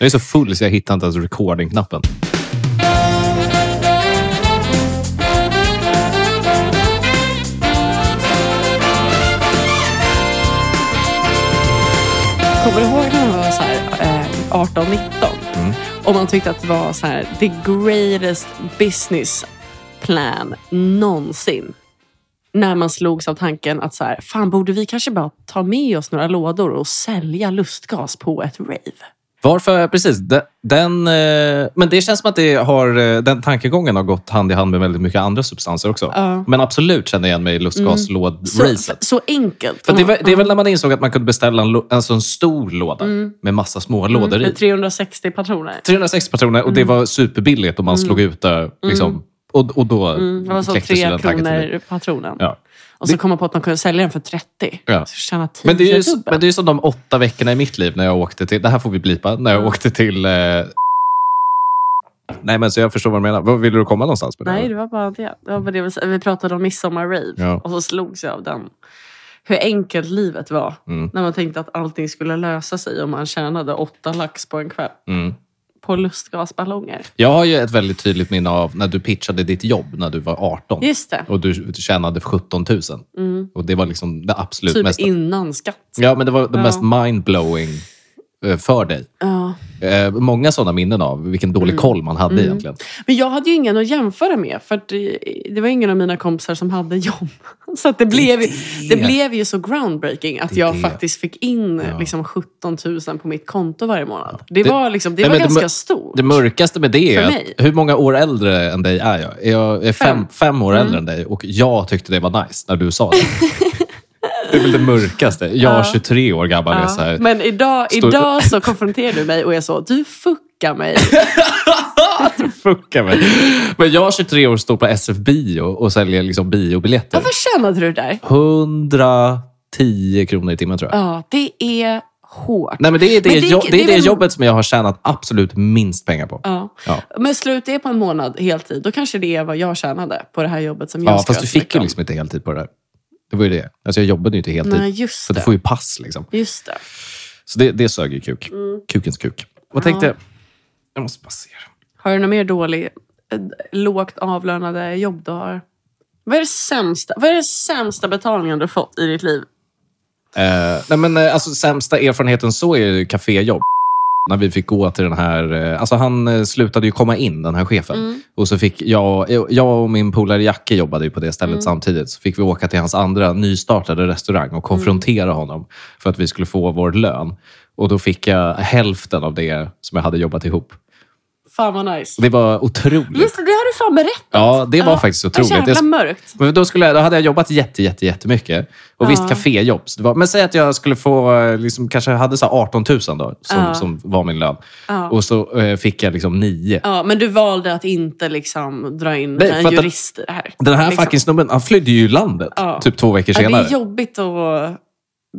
Jag är så full så jag hittar inte ens recording-knappen. Kommer du ihåg när man var så här, eh, 18-19? Mm. Och man tyckte att det var så här, the greatest business plan någonsin. När man slogs av tanken att så här, fan borde vi kanske bara ta med oss några lådor och sälja lustgas på ett rave? Varför? Precis. Den, den, eh, men det känns som att det har, eh, den tankegången har gått hand i hand med väldigt mycket andra substanser också. Ja. Men absolut känner jag igen mig i Så, lustgaslåd-racet. så enkelt. För det, var, det är väl när man insåg att man kunde beställa en, en stor låda med massa små lådor i. Med 360 patroner. 360 patroner och det var superbilligt och man slog ut det. Liksom, och, och då Mm, det var så tre kronor patronen. Ja. Och så kom man på att man kunde sälja den för 30. Ja. Så tjäna 10 Men det, är ju, men det är ju som de åtta veckorna i mitt liv när jag åkte till... Det här får vi blipa. När jag åkte till... Eh, nej, men så jag förstår vad du menar. Var ville du komma någonstans med det? Nej, det var bara det. det, var bara det vi, vi pratade om midsommar-rave Ja. och så slogs jag av den. Hur enkelt livet var. Mm. När man tänkte att allting skulle lösa sig om man tjänade åtta lax på en kväll. Mm. På lustgasballonger. Jag har ju ett väldigt tydligt minne av när du pitchade ditt jobb när du var 18. Just det. Och du tjänade 17 000. Och det var liksom det absolut Typ mest... innan skatt. Ja, men det var det Ja. mest mindblowing för dig. Ja. Eh, många sådana minnen av vilken dålig Mm. koll man hade egentligen. Men jag hade ju ingen att jämföra med. För det, det var ingen av mina kompisar som hade jobb. Så att det, blev, det. blev ju så groundbreaking att Det jag det. faktiskt fick in Ja. liksom 17 000 på mitt konto varje månad. Det, Det- var, liksom, det var det ganska stort. Det mörkaste med det är att, hur många år äldre än dig är jag? Är Jag är fem, Fem. fem år Mm. äldre än dig och jag tyckte det var nice när du sa det. det är väl det mörkaste. Jag, Ja. 23 år gammal, är Ja, så här, Men idag, Står- idag så konfronterar du mig och är så, du fuckar mig. fucka mig. Men jag, 23 år, står på SF Bio och säljer liksom biobiljetter. Varför tjänade du där? 110 kronor i timmen tror jag. Ja, det är hårt. Nej, men det är det, Men det är- jo- det, är det är det väl- jobbet som jag har tjänat absolut minst pengar på. Ja. Ja. Men slut det på en månad heltid, då kanske det är vad jag tjänade på det här jobbet som jag Ja, fast du fick ju om. liksom inte heltid på det där. Det var ju det. Alltså jag jobbade ju inte heltid. Nej, just för du det. får ju pass liksom. Just det. Så det, det sög ju kuk. Kukens kuk. Vad tänkte Ja. jag? Jag måste bara se. Har du något mer dåligt, eh, lågt avlönade jobb du har? Vad är det sämsta, vad är det sämsta betalningen du fått i ditt liv? Eh, nej men eh, alltså sämsta erfarenheten så är ju kaféjobb. När vi fick gå till den här... eh, Alltså han eh, slutade ju komma in, den här chefen. Mm. Och så fick jag, jag och min polare Jacke jobbade ju på det stället Mm. samtidigt. Så fick vi åka till hans andra nystartade restaurang och konfrontera honom för att vi skulle få vår lön. Och då fick jag hälften av det som jag hade jobbat ihop. Fan vad nice. Det var otroligt. Just det, det har du fan berättat. Ja, det var faktiskt Vad otroligt. jävla mörkt. Men då, skulle jag, då hade jag jobbat jätte, jätte, jättemycket. Och Ja. visst, kaféjobb. Var, men säg att jag skulle få, eh, liksom, kanske hade så här 18 000 då, som, Ja. som var min lön. Ja. Och så eh, fick jag liksom 9. Ja, men du valde att inte liksom dra in Nej, en jurist i det här. Den här liksom. fucking snubben, han flydde ju landet Ja. typ två veckor Ja, det senare. är jobbigt att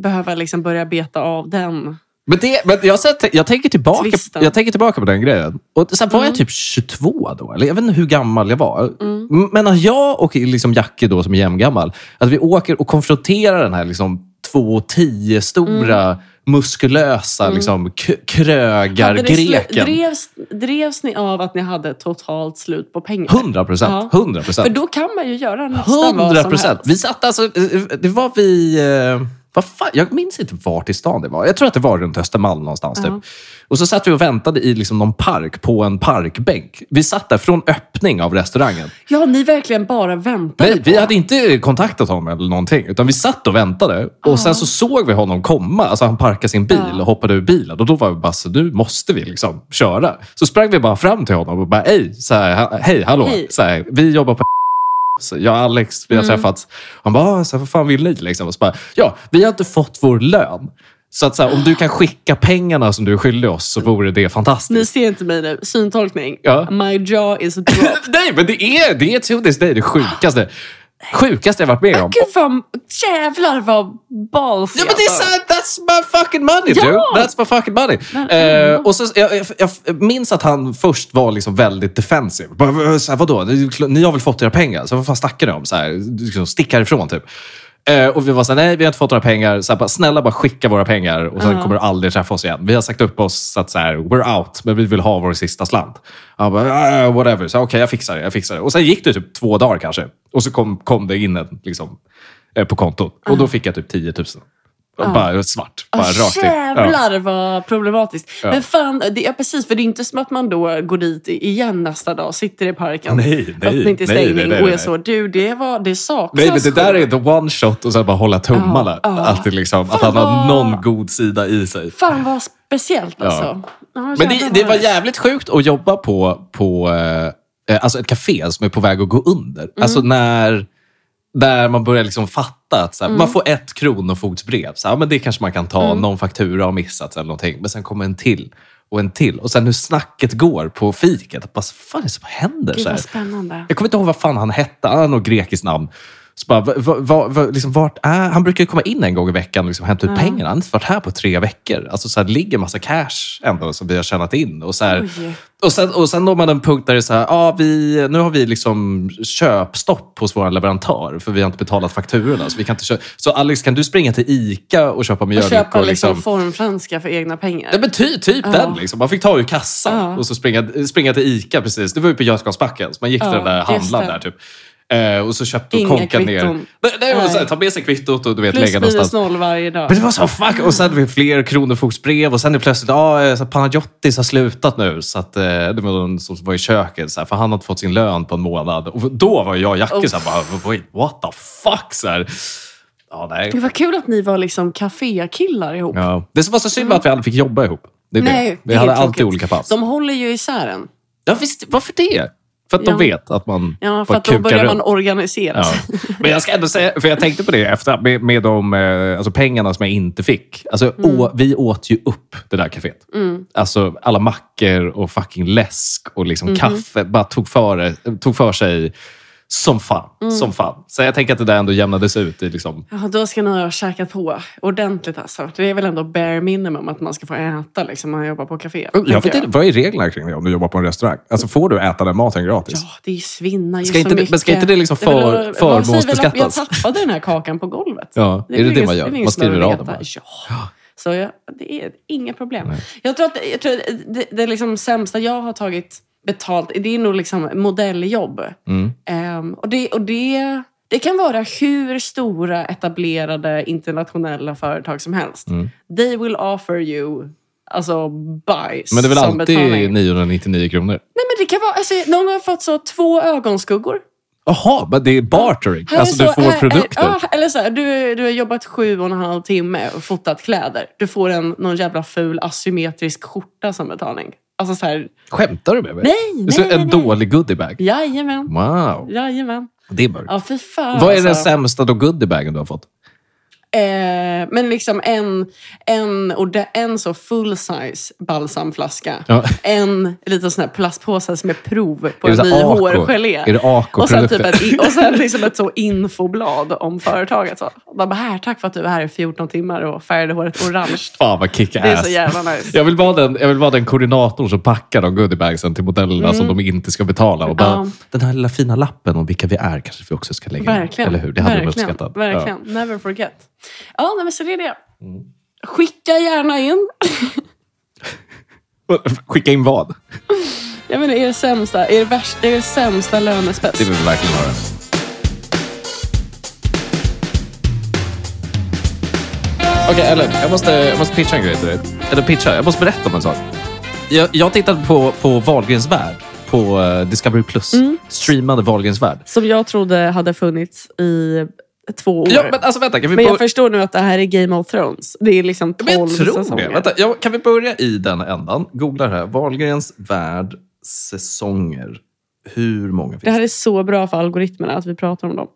behöva liksom börja beta av den. Men, det, men jag, jag, jag, tänker tillbaka, Twisten. jag tänker tillbaka på den grejen. Och sen var Mm. jag typ 22 då. Eller jag vet inte hur gammal jag var. M- Men att jag och liksom Jacke då, som är jämngammal, att vi åker och konfronterar den här liksom 2,10 stora, Mm. muskulösa liksom, det slu- krögargreken. drevs, drevs ni av att ni hade totalt slut på pengar? 100 procent. Ja. 100 För då kan man ju göra nästan vad 100 som procent. helst. Vi satt alltså, eh, det var vi... eh, Vad fan, jag minns inte vart i stan det var. Jag tror att det var runt Östermalm någonstans. Ja. Typ. Och så satt vi och väntade i liksom någon park på en parkbänk. Vi satt där från öppning av restaurangen. Ja, ni verkligen bara väntade Nej, på vi hade inte kontaktat honom eller någonting. Utan vi satt och väntade. Och sen så såg vi honom komma. Alltså han parkade sin bil Ja. och hoppade ur bilen. Och då var vi bara, så nu måste vi liksom köra. Så sprang vi bara fram till honom och bara, hej, så här, hej hallå. Hej. Så här, vi jobbar på så jag och Alex, vi har Mm. träffats. Han bara, "Ah, så här, vad fan vill ni? Liksom. Och så bara, ja, vi har inte fått vår lön. Så att så här, om du kan skicka pengarna som du är skyldig oss så vore det Ni fantastiskt. ser inte mig nu. Syntolkning. Ja. My jaw is dropped. Nej, men det är, det är till this day det sjukaste. Sjukaste jag varit med om. Gud vad... Jävlar vad ballsy Ja, men det är alltså. sant. That's my fucking money, Ja! dude. That's my fucking money. Men- Eh, och så, jag, jag, jag minns att han först var liksom väldigt defensiv. Så här, vadå? Ni, ni har väl fått era pengar? Så vad fan snackar ni om? Så här, liksom, stick härifrån, typ. Eh, och vi var så här, nej vi har inte fått några pengar. Så här, bara, snälla bara skicka våra pengar och sen kommer du aldrig träffa oss igen. Vi har sagt upp oss så att så här, we're out, men vi vill ha vår sista slant. Han bara, "Ah, whatever. Okej, jag fixar det, jag fixar det. Och sen gick det typ två dagar kanske. Och så kom, kom det in en liksom, eh, på kontot. Och då fick jag typ 10 000. Bara svart. Bara Ah, rakt in. Ja. jävlar vad problematiskt. Ja. Men fan, det är precis, för det är inte som att man då går dit igen nästa dag, sitter i parken, Nej, nej, till nej, stängning nej, nej, och är nej. så, du det, var, det saknas Nej, men det där är the one shot och sen bara hålla tummarna. Ja, ja. Alltid liksom, att han har någon god sida i sig. Fan vad speciellt alltså. Ja, Men det, jävlar det var jävligt sjukt att jobba på, på eh, alltså ett café som är på väg att gå under. Mm. Alltså när, där man börjar liksom fatta att så Mm. här, man får ett kronofogdsbrev. Så här, ja, men det kanske man kan ta, någon faktura har missats eller någonting. Men sen kommer en till och en till. Och sen hur snacket går på fiket. Vad fan är det som händer? Gud vad spännande. Jag kommer inte ihåg vad fan han hette. Han har något grekiskt namn. Så bara, va, va, va, liksom, vart är, han brukar komma in en gång i veckan och liksom hämta ut pengarna. Han har inte varit här på tre veckor. Alltså, så här, det ligger massa cash ändå som vi har tjänat in. Och, så här, och, sen, och sen når man en punkt där det är så här, ah, vi, nu har vi liksom köpstopp hos vår leverantör för vi har inte betalat fakturorna. Så, vi kan inte köpa. så Alex, kan du springa till ICA och köpa Och mjölk? köpa och liksom liksom, formfranska för egna pengar. Ja, men ty, typ den. Liksom. Man fick ta ur kassan Ja. och så springa, springa till ICA. precis. Det var ju på Götgatsbacken. Så man gick till Ja, den där handlaren där. Typ. Eh, och så köpte och konkade ner. Nej, nej, och så, här, Nej. ta med sig kvittot och du vet, Plus lägga någonstans. noll varje dag. Men det var så fuck! Och sen blev det fler kronofogdsbrev och sen är det plötsligt, ja, ah, Panagiotis har slutat nu. Så att, eh, det var någon som var i köket, så här, för han har inte fått sin lön på en månad. Och då var jag och så här, bara, wait, what the fuck? Så här. Ja, nej. Det var kul att ni var liksom kafékillar ihop. Ja. Det som var så synd var att vi aldrig fick jobba ihop. Det är. Nej, vi det är hade alltid olika pass. De håller ju isär en. Ja, visst, varför det? För att Ja. de vet att man Ja, för att då börjar man runt. organisera Ja. sig. Men jag ska ändå säga, för jag tänkte på det efter, med, med de eh, alltså pengarna som jag inte fick. Alltså, Mm. å, vi åt ju upp det där kaféet. Alltså alla mackor och fucking läsk och liksom Mhm. kaffe bara tog för, tog för sig som fan. Mm. Som fan. Så jag tänker att det där ändå jämnades ut i liksom... Ja, då ska ni ha käkat på ordentligt alltså. Det är väl ändå bare minimum att man ska få äta liksom, när man jobbar på café. Jag vet tänker inte, vad är reglerna kring det om du jobbar på en restaurang? Alltså får du äta den maten gratis? Ja, det svinnar ju Ska så inte det- mycket. men ska inte det liksom är för- att förmånsbeskattas? Jag tappade den här kakan på golvet. Ja, är det väl det ingen- man gör? är Man skriver av den veta. Ja. Så jag, det är inga problem. Jag tror att jag tror att det, det liksom sämsta jag har tagit betalt, det är nog liksom modelljobb. Mm. Ehm, och det, och det, det kan vara hur stora etablerade internationella företag som helst. They will offer you alltså bajs Mm. Men det är väl alltid betalning. 999 kronor? Nej, men det kan vara, alltså, någon har fått så två ögonskuggor. Jaha, men det är bartering. Här är Alltså du så- får här- produkter. Ja, eller så här, du, du har jobbat sju och en halv timme och fotat kläder. Du får en, någon jävla ful asymmetrisk skjorta som betalning. Alltså så här, Skämtar du med mig? Nej, Så nej, En nej. dålig goodiebag? jajamän, Wow, jajamän. det är mörkt. Ja, fy fan Vad är den alltså. sämsta då goodiebagen du har fått? Eh, men liksom en, en, och en så full size balsamflaska. Ja. En liten sån här plastpåse som är prov på Är en ny hårgelé. Är det AK och sen, typ ett, och sen liksom ett så infoblad om företaget. Så. De bara, här, tack för att du var här i 14 timmar och färgade håret orange. Fan vad kick Det är så jävla nice. Jag vill, vara den, jag vill vara den koordinatorn som packar de goodiebagsen till modellerna som de inte ska betala. Och bara, Mm. Ja. Den här lilla fina lappen om vilka vi är kanske vi också ska lägga in. Verkligen. Eller hur? Det hade verkligen, de uppskattat. Verkligen. Never forget. Ja, nej, men så det är det. Skicka gärna in. Skicka in vad? Jag menar, er sämsta, er värsta, er sämsta lönespec. Det vill vi verkligen höra. Okej, Ellen. Jag måste, jag måste pitcha en grej till dig. Eller pitcha, jag måste berätta om en sak. Jag, jag tittade på, på Wahlgrens värld på eh, Discovery+. Plus. Mm. Streamade Wahlgrens värld. Som jag trodde hade funnits i två år. Ja, men alltså vänta. Kan vi Men jag förstår nu att det här är Game of Thrones. Det är liksom 12 Men jag tror säsonger. det. Vänta, ja, kan vi börja i den ändan? Googla här. Wahlgrens värld säsonger. Hur många finns Det det? här är så bra för algoritmerna att vi pratar om dem.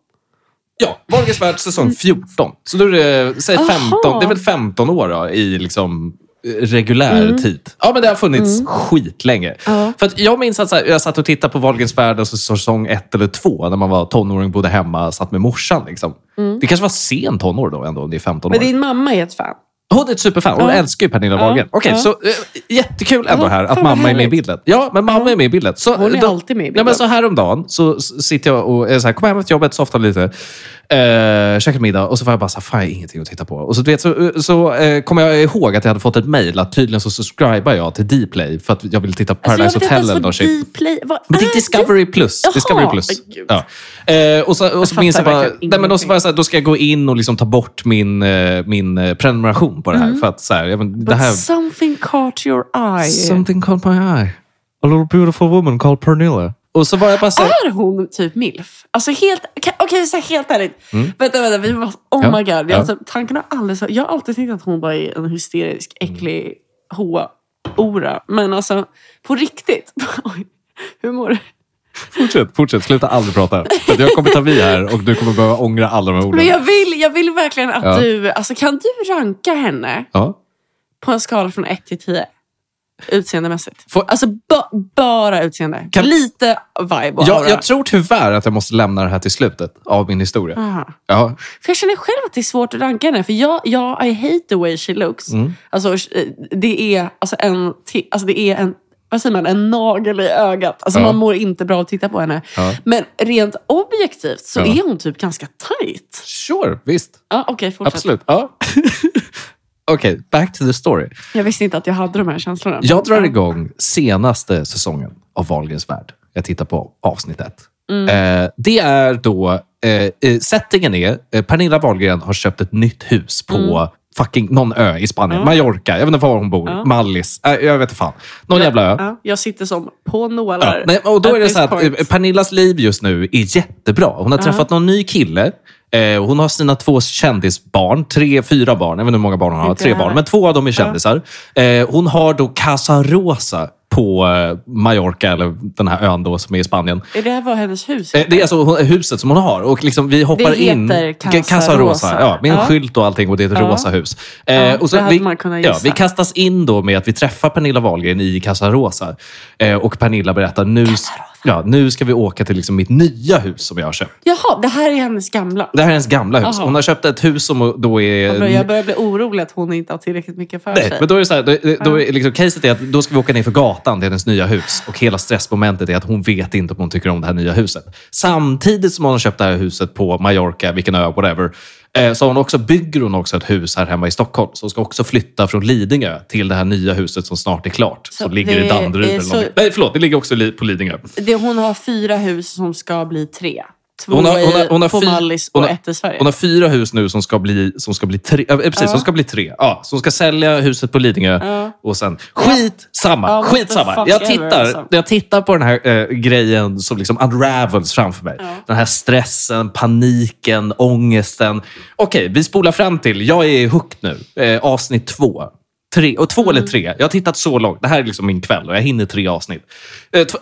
Ja, Wahlgrens värld säsong 14. Så då är det, säg Aha. 15, det är väl 15 år då, i liksom regulär Mm. tid. Ja, men det har funnits skitlänge. Ja. För jag minns att så här, jag satt och tittade på Wahlgrens värld alltså, säsong ett eller två när man var tonåring, bodde hemma, satt med morsan. Liksom. Det kanske var sen tonår då ändå, om det är 15 Mm. Men år. din mamma är ett fan. Hon är ett superfan. Hon Ja. älskar ju Pernilla Ja. Wahlgren. Ja. så eh, jättekul ändå Ja, här att mamma är med i bilden. Ja, men mamma är med i bilden. Så, Hon är alltid med i Ja, bilden. men så häromdagen så sitter jag och är så här, kommer hem efter jobbet, softar lite. Eh, käkade middag och så var jag bara så här, fan jag har ingenting att titta på. Och så, du vet, så, så eh, kom jag ihåg att jag hade fått ett mejl att tydligen så subscribar jag till Dplay för att jag vill titta på Paradise alltså, jag vet Hotel eller något shit. Dplay... Vad Men det är Discovery Plus. Jaha, Discovery Plus. Ja. Eh, och så, och så Jag minns jag bara, nej, men då, så var jag så här, då ska jag gå in och liksom ta bort min, eh, min eh, prenumeration på det här. För att så här, jag men, det Mm. But här something caught your eye. Something caught my eye. A little beautiful woman called Pernilla. Och så var jag bara så här, Är hon typ milf? Alltså helt, okej okay, så helt ärligt. Vänta, vänta, vi var, oh Ja, my god. Jag, ja. alltså, tanken har aldrig så, jag har alltid tänkt att hon bara är en hysterisk, äcklig hoa-ora. Men alltså, på riktigt. Oj, hur mår du? fortsätt, fortsätt. Sluta aldrig prata. För jag kommer ta vid här och du kommer behöva ångra alla de här orden. Men jag vill, jag vill verkligen att Ja. du, alltså kan du ranka henne Ja. på en skala från 1 till 10? Utseendemässigt. Får- Alltså ba, bara utseende. Kan- Lite vibe och Jag, jag tror tyvärr att jag måste lämna det här till slutet av min historia. Aha. Ja. För jag känner själv att det är svårt att ranka henne. För jag, jag I hate the way she looks. Mm. Alltså, eh, det är alltså en, alltså det är en, vad säger man, en nagel i ögat. Alltså Ja. man mår inte bra att titta på henne. Ja. Men rent objektivt så Ja. är hon typ ganska tight. Sure, visst. Ja, Okej, fortsätt. Absolut. Ja. Okej, back to the story. Jag visste inte att jag hade de här känslorna. Jag drar igång senaste säsongen av Wahlgrens värld. Jag tittar på avsnitt ett. Mm. Eh, det är då... Eh, eh, settingen är... Eh, Pernilla Wahlgren har köpt ett nytt hus på fucking någon ö i Spanien. Mm. Mallorca. Jag vet inte var hon bor. Ja. Mallis. Eh, jag vet inte fan. Någon jävla ö. Ja, jag sitter som på nålar. Ja, nej, och då är det så att eh, Pernillas liv just nu är jättebra. Hon har träffat någon ny kille. Eh, hon har sina två kändisbarn. Tre, fyra barn. Jag vet inte hur många barn hon har. Tre barn. Men två av dem är kändisar. Eh, hon har då Casa Rosa på eh, Mallorca, eller den här ön då som är i Spanien. Är det här vad hennes hus Det är alltså huset som hon har. Och liksom vi hoppar Det in... heter Casa Casa Rosa. Ja, med en Ja. skylt och allting och det är ett Ja. rosa hus. Ja, och så det hade vi, man kunnat ja, gissa. vi kastas in då med att vi träffar Pernilla Wahlgren i Casa Rosa. Och Pernilla berättar nu, ja, nu ska vi åka till liksom mitt nya hus som jag har köpt. Jaha, det här är hennes gamla. Det här är hennes gamla hus. Jaha. Hon har köpt ett hus som då är... Börjar, jag börjar bli orolig att hon inte har tillräckligt mycket för Nej, sig. men då är det så här, då, då är liksom, caset är att då ska vi åka ner för gatan till hennes nya hus. Och hela stressmomentet är att hon vet inte om hon tycker om det här nya huset. Samtidigt som hon har köpt det här huset på Mallorca, vilken ö, whatever, så har hon också, bygger hon också ett hus här hemma i Stockholm. Så hon ska också flytta från Lidingö till det här nya huset som snart är klart. Så som ligger det i Danderyd. är eller så- någonting. Nej, förlåt. Det ligger också på Lidingö. Det, hon har fyra hus som ska bli tre. Två Hon har- hon har- hon har på fy- Mallis hon och ett i Sverige. Hon har fyra hus nu som ska bli, som ska bli tre. Ja, precis, Ja. som ska bli tre. Ja, som ska sälja huset på Lidingö. Ja. Och sen, skit samma, Ja, fuck Jag tittar, alltså. jag tittar på den här eh, grejen som liksom unravels framför mig. Ja. Den här stressen, paniken, ångesten. Okej, vi spolar fram till, jag är hooked nu. Eh, avsnitt två. Tre, och två Mm. eller tre. Jag har tittat så långt. Det här är liksom min kväll och jag hinner tre avsnitt.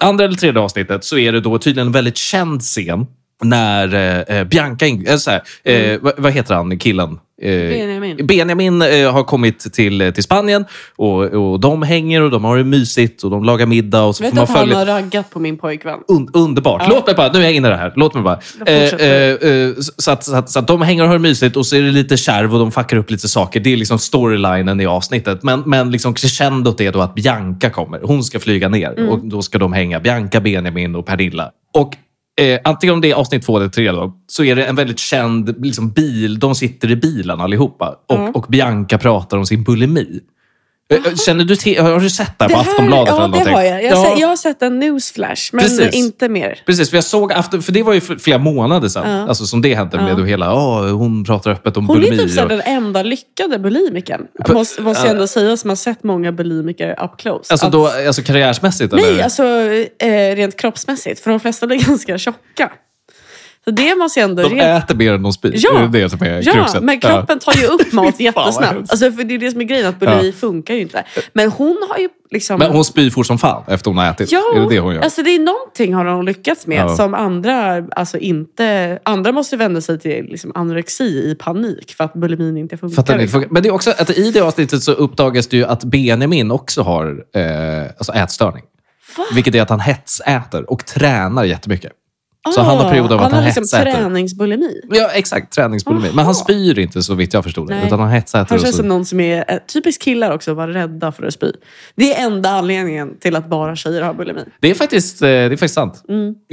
Andra eller tredje avsnittet så är det då tydligen en väldigt känd scen när eh, eh, Bianca, eh, så här, eh, vad, vad heter han, killen? Benjamin. Benjamin eh, har kommit till, till Spanien och, och de hänger och de har det mysigt och de lagar middag. Och så vet man att han följa... har raggat på min pojkvän. Un, underbart. Ja. Låt mig bara, nu är jag inne i det här. Låt mig bara. Eh, eh, så, att, så, att, så att de hänger och har det mysigt och så är det lite kärv och de fuckar upp lite saker. Det är liksom storylinen i avsnittet. Men, men liksom crescendot är då att Bianca kommer. Hon ska flyga ner Mm. och då ska de hänga. Bianca, Benjamin och Pernilla. Och Eh, antingen om det är avsnitt två eller tre då, så är det en väldigt känd liksom, bil. De sitter i bilen allihopa och, Mm. och Bianca pratar om sin bulimi. Eh, Känner du till, har du sett det här Det på här- Aftonbladet? ja, eller det någonting? har jag. Jag, Ja. jag har sett en newsflash, men Precis. inte mer. Precis, för jag såg after, för det var ju flera månader sedan. Ja. Alltså som det hände med Ja. hela, åh, hon pratar öppet om Hon är bulimi. typ såhär och, den enda lyckade bulimikern. Måste, måste jag ja. ändå säga som har sett många bulimiker up close. alltså, Att- då, alltså karriärsmässigt? Nej, eller? alltså eh, rent kroppsmässigt. För de flesta blir ganska tjocka. Så det måste jag ändå... de äter mer än de spyr. Ja. Är det det som är Ja, kruxet? men kroppen tar ju upp mat jättesnabbt. Alltså, för det är det som är grejen, att bulimi funkar ju inte. Men hon har ju liksom... Men hon spyr fort som fan efter hon har ätit. Ja, är det det hon gör? alltså det är någonting har hon lyckats med Ja. som andra alltså inte... Andra måste vända sig till liksom anorexi i panik för att bulimin inte funkar. Fattar liksom. Men det är också att i det avsnittet så uppdagas det ju att Benjamin också har eh, alltså ätstörning. Va? Vilket är att han hetsäter och tränar jättemycket. Så han har perioder av att han han liksom hetsäter. träningsbulimi. Ja, exakt. Träningsbulimi. Men han spyr inte så vitt jag förstod det. Nej. Utan han hetsäter. Han känns som någon som är eh, typiskt killar också, var rädda för att spy. Det är enda anledningen till att bara tjejer har bulimi. Det är faktiskt, eh, det är faktiskt sant.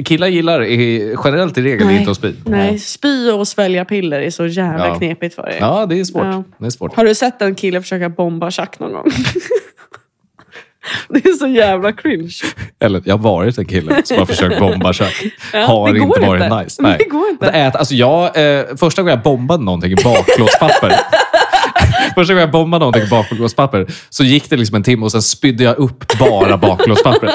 Killar gillar i- generellt i regel inte att spy. Mm. Nej, spy och svälja piller är så jävla Ja. knepigt för er. Ja, det är svårt. Ja. Det är svårt. Har du sett en kille försöka bomba Chuck någon gång? det är så jävla cringe. Eller, jag har varit en kille som har försökt bomba Chuck. Ja, har inte varit inte. nice. Nej. Det går inte. Det är, alltså jag, eh, första gången jag bombade någonting i bakplåtspapper. första gången jag bombade någonting i bakplåtspapper så gick det liksom en timme och sen spydde jag upp bara bakplåtspappret.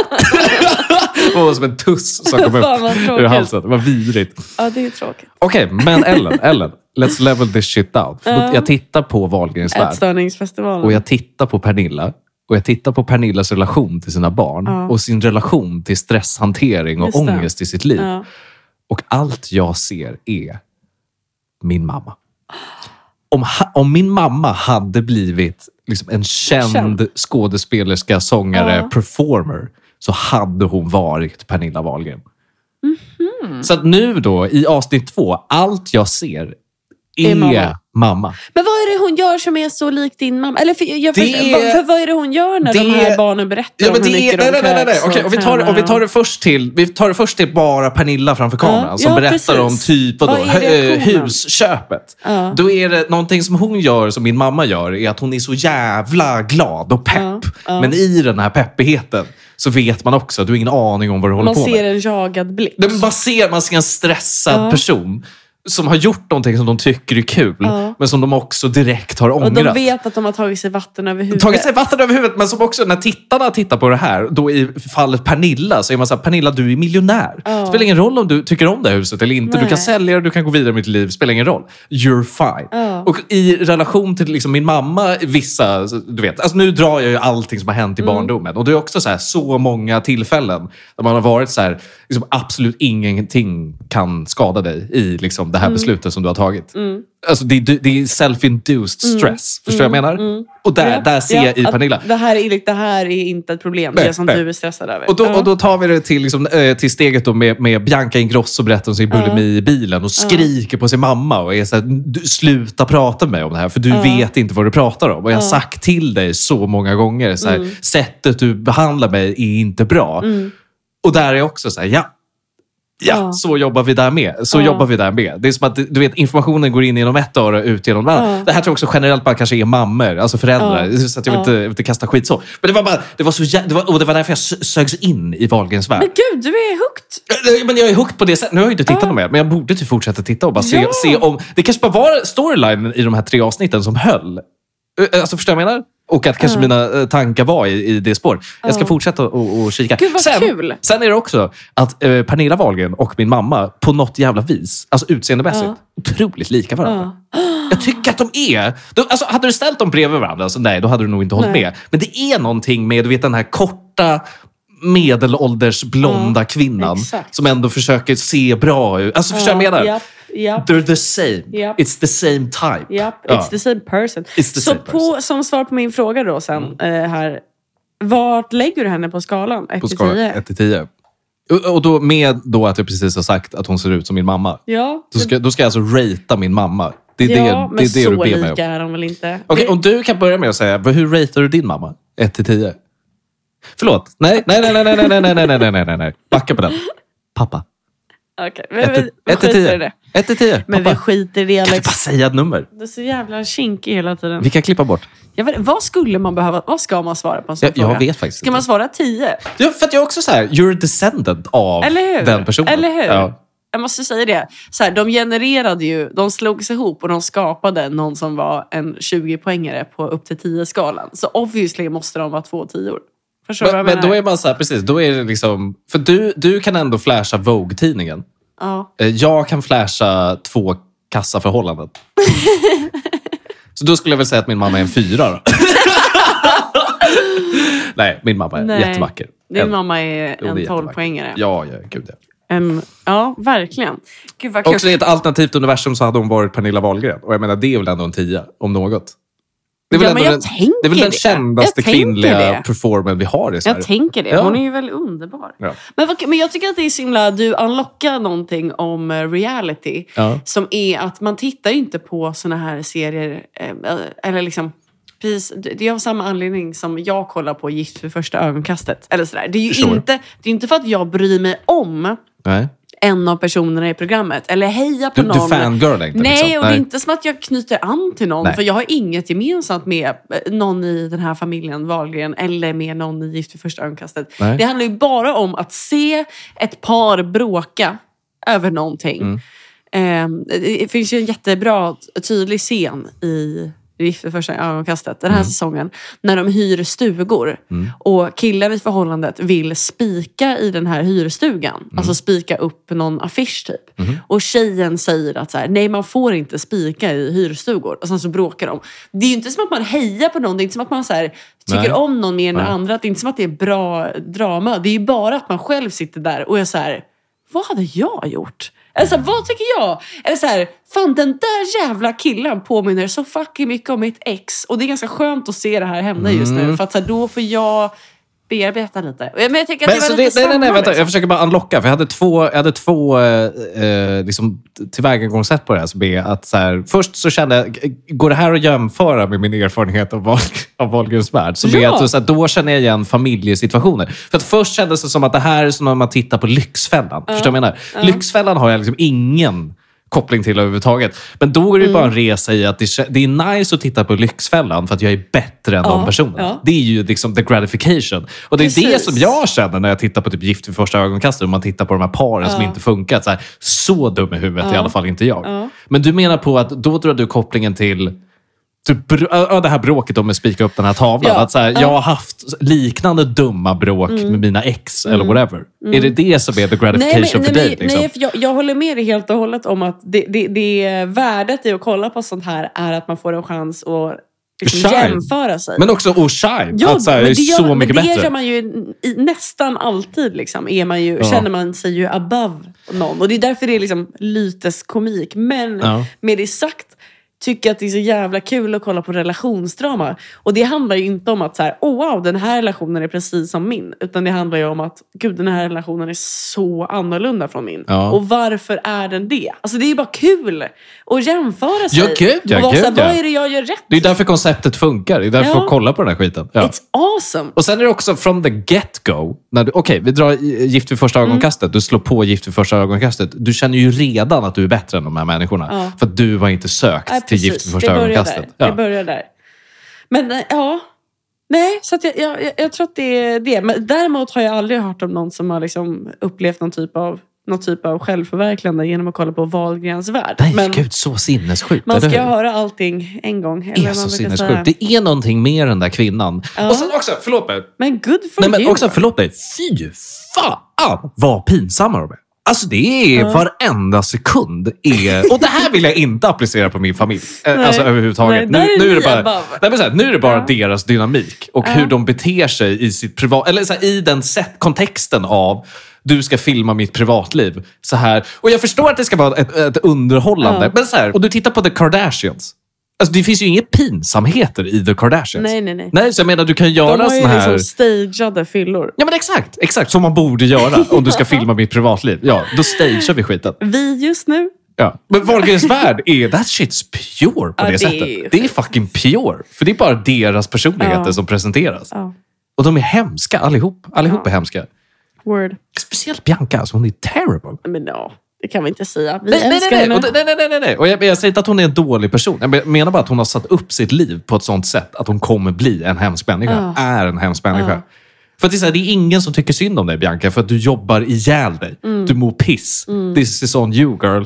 det var som en tuss som kom upp ur halsen. Det var vidrigt. Ja, det är tråkigt. Okej, men Ellen, Ellen. Let's level this shit down. Ja. Jag tittar på Wahlgrens värld. Ätstörningsfestivalen. Och jag tittar på Pernilla. Och jag tittar på Pernillas relation till sina barn. Ja. Och sin relation till stresshantering och Just det. ångest i sitt liv. Ja. Och allt jag ser är min mamma. Om, om min mamma hade blivit liksom en känd, Känd. skådespelerska, sångare, Ja. performer så hade hon varit Pernilla Wahlgren. Mhm. Så att nu då, i avsnitt två, allt jag ser är, mamma. mamma. Men vad är det hon gör som är så lik din mamma? Eller för, jag Det vad, för vad är det hon gör när de det- här barnen berättar Ja, men om hur det mycket nej, de nej, nej, nej. Okej, och om, vi tar, om vi och- tar det först till, vi tar det först till bara Pernilla framför kameran Ja, som ja, berättar om precis. typ vadå, Vad är hö- reaktionen? husköpet. Ja. Då är det någonting som hon gör som min mamma gör är att hon är så jävla glad och pepp. Men i den här peppigheten så vet man också att du har ingen aning om vad du håller Man på ser med. en jagad blick. Man ser, man ser en stressad person som har gjort någonting som de tycker är kul, Ja. men som de också direkt har Och ångrat. de vet att de har tagit sig vatten över huvudet. Tagit sig vatten över huvudet, men som också när tittarna tittar på det här, då i fallet Pernilla, så är man så här, Pernilla du är miljonär. Ja. Spelar ingen roll om du tycker om det här huset eller inte. Du Nej. kan sälja det, du kan gå vidare med ditt liv. Spelar ingen roll. You're fine. Ja. Och i relation till liksom min mamma, vissa, du vet, alltså nu drar jag ju allting som har hänt i Mm. barndomen. Och det är också så, här, så många tillfällen där man har varit så här, liksom absolut ingenting kan skada dig i liksom, det här Mm. beslutet som du har tagit. Alltså, det, är- det är self-induced stress. Förstår du vad jag menar? Och där, Mm. Där ser jag ja, i att Pernilla. Det här, är, det här är inte ett problem, Nej, det som nej. du är stressad över. Och då, och då tar vi det till, liksom, eh, till steget då med, med Bianca Ingrosso berättar om sin bulimi i bilen och skriker på sin mamma och är så här, "Du, sluta prata med mig om det här för du vet inte vad du pratar om. Och jag har sagt till dig så många gånger, så här, Mm. sättet du behandlar mig är inte bra. Och där är jag också så här, ja. Ja, Ja. så jobbar vi där med. Så Ja. jobbar vi där med. Det är som att du vet, informationen går in genom ett öra och ut genom ett annat. Ja. Det här tror jag också generellt bara kanske är mammor, alltså föräldrar. Så att jag vill inte, vill inte kasta skit så. Men det var, bara, det var, så, det var, och det var därför jag sö- sögs in i Wahlgrens värld. Men gud, du är hooked! Men jag är hooked på det sättet. Nu har jag ju inte tittat mer, men jag borde typ fortsätta titta och bara se, se om... Det kanske bara var storylinen i de här tre avsnitten som höll. Alltså, förstår du vad jag menar? Och att kanske mina eh, tankar var i, i det spår. Jag ska fortsätta och, och kika. Gud, vad sen, kul. sen är det också att eh, Pernilla Wahlgren och min mamma på något jävla vis, alltså utseendemässigt, Ja. otroligt lika varandra. Ja. Jag tycker att de är... Då, alltså, hade du ställt dem bredvid varandra, så nej, då hade du nog inte hållit Nej. med. Men det är någonting med du vet, den här korta medelålders blonda Ja, kvinnan exakt. som ändå försöker se bra ut. Alltså, förstår du vad jag menar? Japp. They're the same. Japp. It's the same type. Ja. it's the same person. The så same på, person. Mm. som svar på min fråga då sen eh, här. Vart lägger du henne på skalan? 1 På till skala 10? 1 till 10. Och- då med då att jag precis har sagt att hon ser ut som min mamma. Ja, Då ska, då ska jag alltså ratea min mamma. Det är ja det, men det, är det så du ber mig om. lika är de väl inte? Okej, Det- om du kan börja med att säga, hur ratear du din mamma? 1 till 10. Förlåt. Nej, nej, nej, nej, nej, nej, nej, nej, nej, nej, nej. Backa på den. Pappa. Okej, men 1 vi, vi 1 till skiter i 10. det. 1 till 10. Men vi Pappa. skiter i det Kan du Alex. bara säga ett nummer? Du är så jävla kinkig hela tiden. Vi kan klippa bort. Jag vet, vad skulle man behöva, vad ska man svara på en sån Jag, jag fråga? vet faktiskt Ska man inte. svara 10? Ja, för att jag är också så här, you're a descendant av Eller hur? den personen. Eller hur? Ja. Jag måste säga det. Så här, de genererade ju, de slog sig ihop och de skapade någon som var en 20-poängare på upp till 10-skalan. Så obviously måste de vara två tior. Förstår Men, men då är man så här, precis, då är det liksom... För du, du kan ändå flasha Vogue-tidningen. Ja. Eh, Jag kan flasha två kassaförhållanden. Så då skulle jag väl säga att min mamma är en fyra. Nej, min mamma är Nej. jättevacker. Din En- mamma är en är 12-poängare. Ja, ja, gud ja. En, ja, verkligen. Gud vad kul. Också i ett alternativt universum så hade hon varit Pernilla Wahlgren. Och jag menar, det är väl ändå en tia, om något. Det är väl, Ja, men jag den, tänker det är väl den det. kändaste Jag kvinnliga performern vi har i Sverige. Jag tänker det. Hon är ju väl underbar. Ja. Men, men jag tycker att det är så himla... Du unlockar någonting om eh, reality. Ja. Som är att man tittar ju inte på såna här serier. Eh, eller liksom... Precis, det det är av samma anledning som jag kollar på Gift för första ögonkastet. Eller sådär. Det är ju Förstår. inte, det är inte för att jag bryr mig om Nej. En av personerna i programmet. Eller heja på Du, någon. du fangirlar inte? Nej, liksom. och det är inte som att jag knyter an till någon. Nej. För jag har inget gemensamt med eh, någon i den här familjen Wahlgren eller med någon i Gift vid första ögonkastet. Nej. Det handlar ju bara om att se ett par bråka över någonting. Mm. Eh, det finns ju en jättebra, tydlig scen i Gift vid första ögonkastet den här Mm. säsongen. När de hyr stugor och killen i förhållandet vill spika i den här hyrstugan. Mm. Alltså spika upp någon affisch typ. Och tjejen säger att så här, nej man får inte spika i hyrstugor. Och sen så bråkar de. Det är ju inte som att man hejar på någon. Det är inte som att man så här, tycker Nej. om någon mer än den andra. Det är inte som att det är bra drama. Det är ju bara att man själv sitter där och är så här, vad hade jag gjort? Eller så här, vad tycker jag? Eller så här, fan den där jävla killen påminner så fucking mycket om mitt ex. Och det är ganska skönt att se det här hända just Mm. nu. För att så här, då får jag bearbeta lite. Men jag tänker att Men, det var så lite det, nej, nej, nej, samma, vänta. liksom. Jag försöker bara unlocka. För jag hade två, jag hade två eh, eh, liksom, tillvägagångssätt på det här. Som är att, så här, först så kände jag, går det här att jämföra med min erfarenhet av, Wahl, av Wahlgrens värld? Så, Ja. att, så här, då känner jag igen familjesituationer. För att först kändes det som att det här är som när man tittar på Lyxfällan. Förstår du vad jag menar? Lyxfällan har jag liksom ingen koppling till överhuvudtaget. Men då är det ju bara en resa i att det, är nice att titta på Lyxfällan för att jag är bättre än de Ja, personerna. ja. Det är ju liksom the gratification. Och det är det som jag känner när jag tittar på typ Gift vid första ögonkastet och man tittar på de här paren som inte funkar. Så, här, så dum i huvudet är i alla fall inte jag. Ja. Men du menar på att då drar du kopplingen till Typ, ja, det här bråket om att spika upp den här tavlan. Ja, Att så här, ja. Jag har haft liknande dumma bråk med mina ex eller whatever. Är det det som är the gratification nej, för nej, dig? Liksom? nej, för jag, jag håller med dig helt och hållet om att det, det, det värdet i att kolla på sånt här är att man får en chans att liksom Shine. jämföra sig. Men också att shine. Ja, att så här, men det gör, så men mycket det bättre. gör man ju i, nästan alltid. Liksom, är man ju, Ja. Känner man sig ju above någon. Och det är därför det är liksom lyteskomik. Men Ja. med det sagt tycker att det är så jävla kul att kolla på relationsdrama. Och det handlar ju inte om att så här, oh wow, den här relationen är precis som min. Utan det handlar ju om att gud, den här relationen är så annorlunda från min. Ja. Och varför är den det? Alltså det är ju bara kul att jämföra sig. Ja, gud, ja, och vara så här, gud, ja. Vad är det jag gör rätt? Det är därför konceptet funkar. Det är därför Ja. folk kollar på den här skiten. Ja. It's awesome. Och sen är det också from the get-go. Okej, vi drar i- Gift vid första Mm. ögonkastet. Du slår på Gift vid första ögonkastet. Du känner ju redan att du är bättre än de här människorna. Ja. För att du har inte sökt Nej, till Gift vid första det börjar ögonkastet. Där. Ja. Det börjar där. Men eh, ja, nej, så att jag, jag, jag- tror att det är det. Men däremot har jag aldrig hört om någon som har liksom upplevt någon typ av någon typ av självförverkligande genom att kolla på Wahlgrens värld. Nej, Men gud, så sinnessjukt. man ska hur? höra allting en gång. Det eller är så sinnessjukt. säga. Det är någonting mer den där kvinnan. Ja. Och sen också, förlåt mig. Men good for Nej, men you. också, förlåt mig. Fy fan vad pinsamma de är. Alltså det är varenda sekund. Är, och det här vill jag inte applicera på min familj. Eh, Nej. Alltså överhuvudtaget. Nej, nu, är nu, är det bara, above. nej, men så här, nu är det bara Ja. deras dynamik och hur de beter sig i sitt privat... Eller så här, i den set, kontexten av du ska filma mitt privatliv. Så här. Och jag förstår att det ska vara ett, ett underhållande. Ja. Men så här, och du tittar på The Kardashians. Alltså, det finns ju inga pinsamheter i The Kardashians. Nej, nej, nej. Nej, så jag menar, du kan De göra har ju såna här... liksom stageade fyllor. Ja men exakt, exakt som man borde göra om du ska filma mitt privatliv. Ja, då stagear vi skiten. Vi just nu, Ja. Men Wahlgrens värld är, that shit's pure på Ja, det, det är sättet. ju Det är fucking pure. För det är bara deras personligheter Ja. som presenteras. ja, Och de är hemska allihop. Allihop är hemska. word. Speciellt Bianca, alltså hon är terrible. Men ja, det kan vi inte säga. Vi Nej, nej, älskar nej, henne. nej. Och, nej, nej, nej, nej. Och jag, jag säger inte att hon är en dålig person. Jag menar bara att hon har satt upp sitt liv på ett sånt sätt att hon kommer bli en hemsk människa. Ja. Är en hemsk människa. Ja. För det, är här, det är ingen som tycker synd om dig Bianca för att du jobbar ihjäl dig. Mm. Du mår piss. This is on you girl.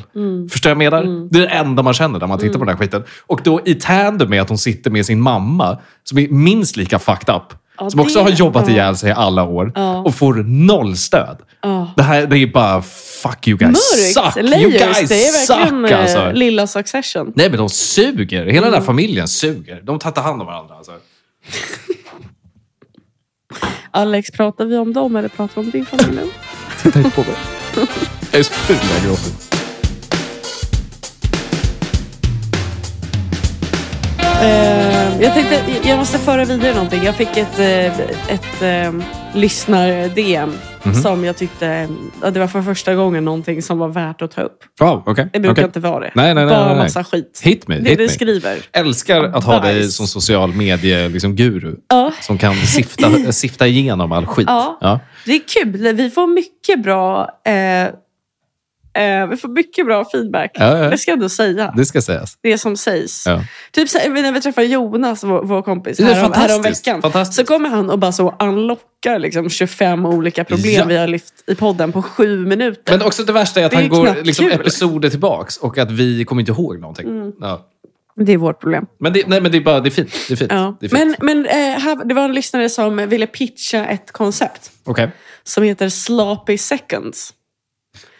Förstår jag menar? Mm. Det är det enda man känner när man tittar på den här skiten. Och då i tandem med att hon sitter med sin mamma som är minst lika fucked up. Ja, som också det- har jobbat ja. ihjäl sig i alla år Ja. och får noll stöd. Ja. Det här det är bara fuck you guys Mörkt! suck. You Layers. guys Det är verkligen suck alltså. eh, lilla Succession. Nej men de suger. Hela Mm. den här familjen suger. De tar inte hand om varandra. Alltså. Alex, pratar vi om dem eller pratar vi om din familj nu? Titta inte på mig. Jag är så ful när jag gråter. Eh, jag tänkte, jag måste föra vidare någonting. Jag fick ett, eh, ett eh, lyssnar-DM Mhm. som jag tyckte, ja, det var för första gången någonting som var värt att ta upp. Wow, okay. Det brukar okay. inte vara det. Nej, nej, nej, Bara nej, massa skit. Hit me. Det hit du me. skriver. Älskar att ha dig som social medie liksom, guru. Som kan sifta, sifta igenom all skit. Ja. Ja. Det är kul. Vi får mycket bra eh, eh, vi får mycket bra feedback. Ja, ja. Det ska jag ändå säga. Det ska sägas. Det som sägs. Ja. Typ så, när vi träffar Jonas, vår, vår kompis, härom, fantastiskt. härom veckan. Fantastiskt. Så kommer han och bara så unlockar liksom 25 olika problem vi har lyft i podden på sju minuter. Men också det värsta är att Det är han går liksom, episoder tillbaks och att vi kommer inte ihåg någonting. Mm. Det är vårt problem. Men, det, nej, men det är bara det är fint. Det är fint. Ja. Det är fint. Men, men eh, här, det var en lyssnare som ville pitcha ett koncept Okej. som heter Sloppy Seconds.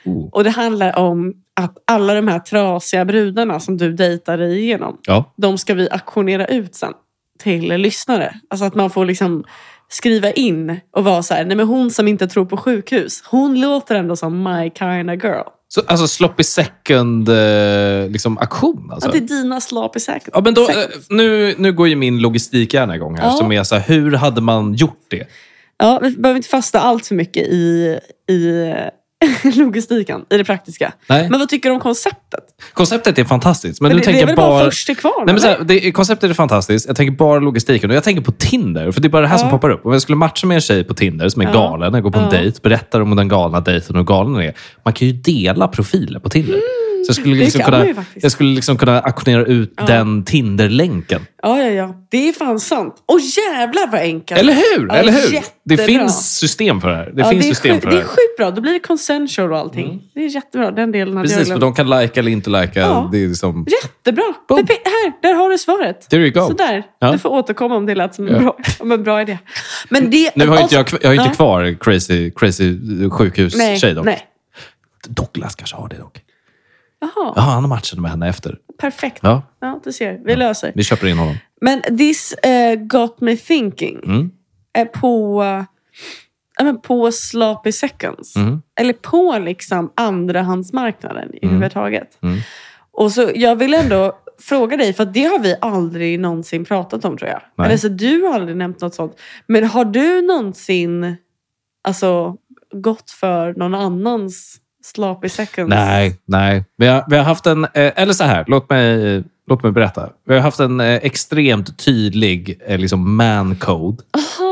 Oh. Och det handlar om att alla de här trasiga brudarna som du dejtar dig igenom, Ja. de ska vi auktionera ut sen till lyssnare. Alltså att man får liksom skriva in och vara så här, nej men hon som inte tror på sjukhus, hon låter ändå som my kind of girl. Så, alltså sloppy second eh, liksom, aktion? Alltså. Att det är dina sloppy seconds. Ja, men då, eh, nu, nu går ju min logistikhjärna igång här. Ja. Som är så här, hur hade man gjort det? Ja, vi behöver inte fasta allt för mycket i, i logistiken, i det praktiska. Nej. Men vad tycker du om konceptet? Konceptet är fantastiskt. Men, Men det, tänker det är väl bara, bara... först till kvar? Nej, men så här, det, konceptet är fantastiskt. Jag tänker bara logistiken. Och jag tänker på Tinder. För det är bara det här som Ja. poppar upp. Om jag skulle matcha med en tjej på Tinder som är Ja. galen, jag går på en Ja. dejt, berättar om den galna dejten och hur galen den är. Man kan ju dela profiler på Tinder. Så jag skulle, Mm, det liksom kunna, jag skulle liksom kunna auktionera ut den Tinder-länken. Ja, ja, ja. Det är fan sant. Och jävlar vad enkelt. Eller hur? Ja, Eller hur? Det finns system för det här. Det ja, finns det är system sjukt, för det det är här. sjukt bra. Då blir det consensual och allting. Det är jättebra. Den delen hade Precis, för de kan lika eller inte lika. Ja. Det är liksom... Jättebra. Boom. Pepe, här, där har du svaret. There you go. Sådär. Ja. Du får återkomma om det lät som en, Ja. bra, som en bra idé. Men det, Nu har inte jag, jag har ju inte Ja. kvar crazy, crazy sjukhus-tjej dock. nej. Douglas kanske har det dock. Jaha, Ja, han har matchat med henne efter. perfekt. Ja, Ja, du ser. Vi löser. vi köper in honom. Men this eh, got me thinking. Mm. Eh, på, ja, men på sloppy seconds. Mm. Eller på liksom andrahandsmarknaden i Mm. huvudtaget. Mm. Och så, jag vill ändå fråga dig, för att det har vi aldrig någonsin pratat om tror jag. Nej. Eller så du har aldrig nämnt något sånt. Men har du någonsin alltså, gått för någon annans sloppy seconds? Nej, nej. Vi har, vi har haft en... Eh, eller så här, låt mig, låt mig berätta. Vi har haft en eh, extremt tydlig eh, liksom man-code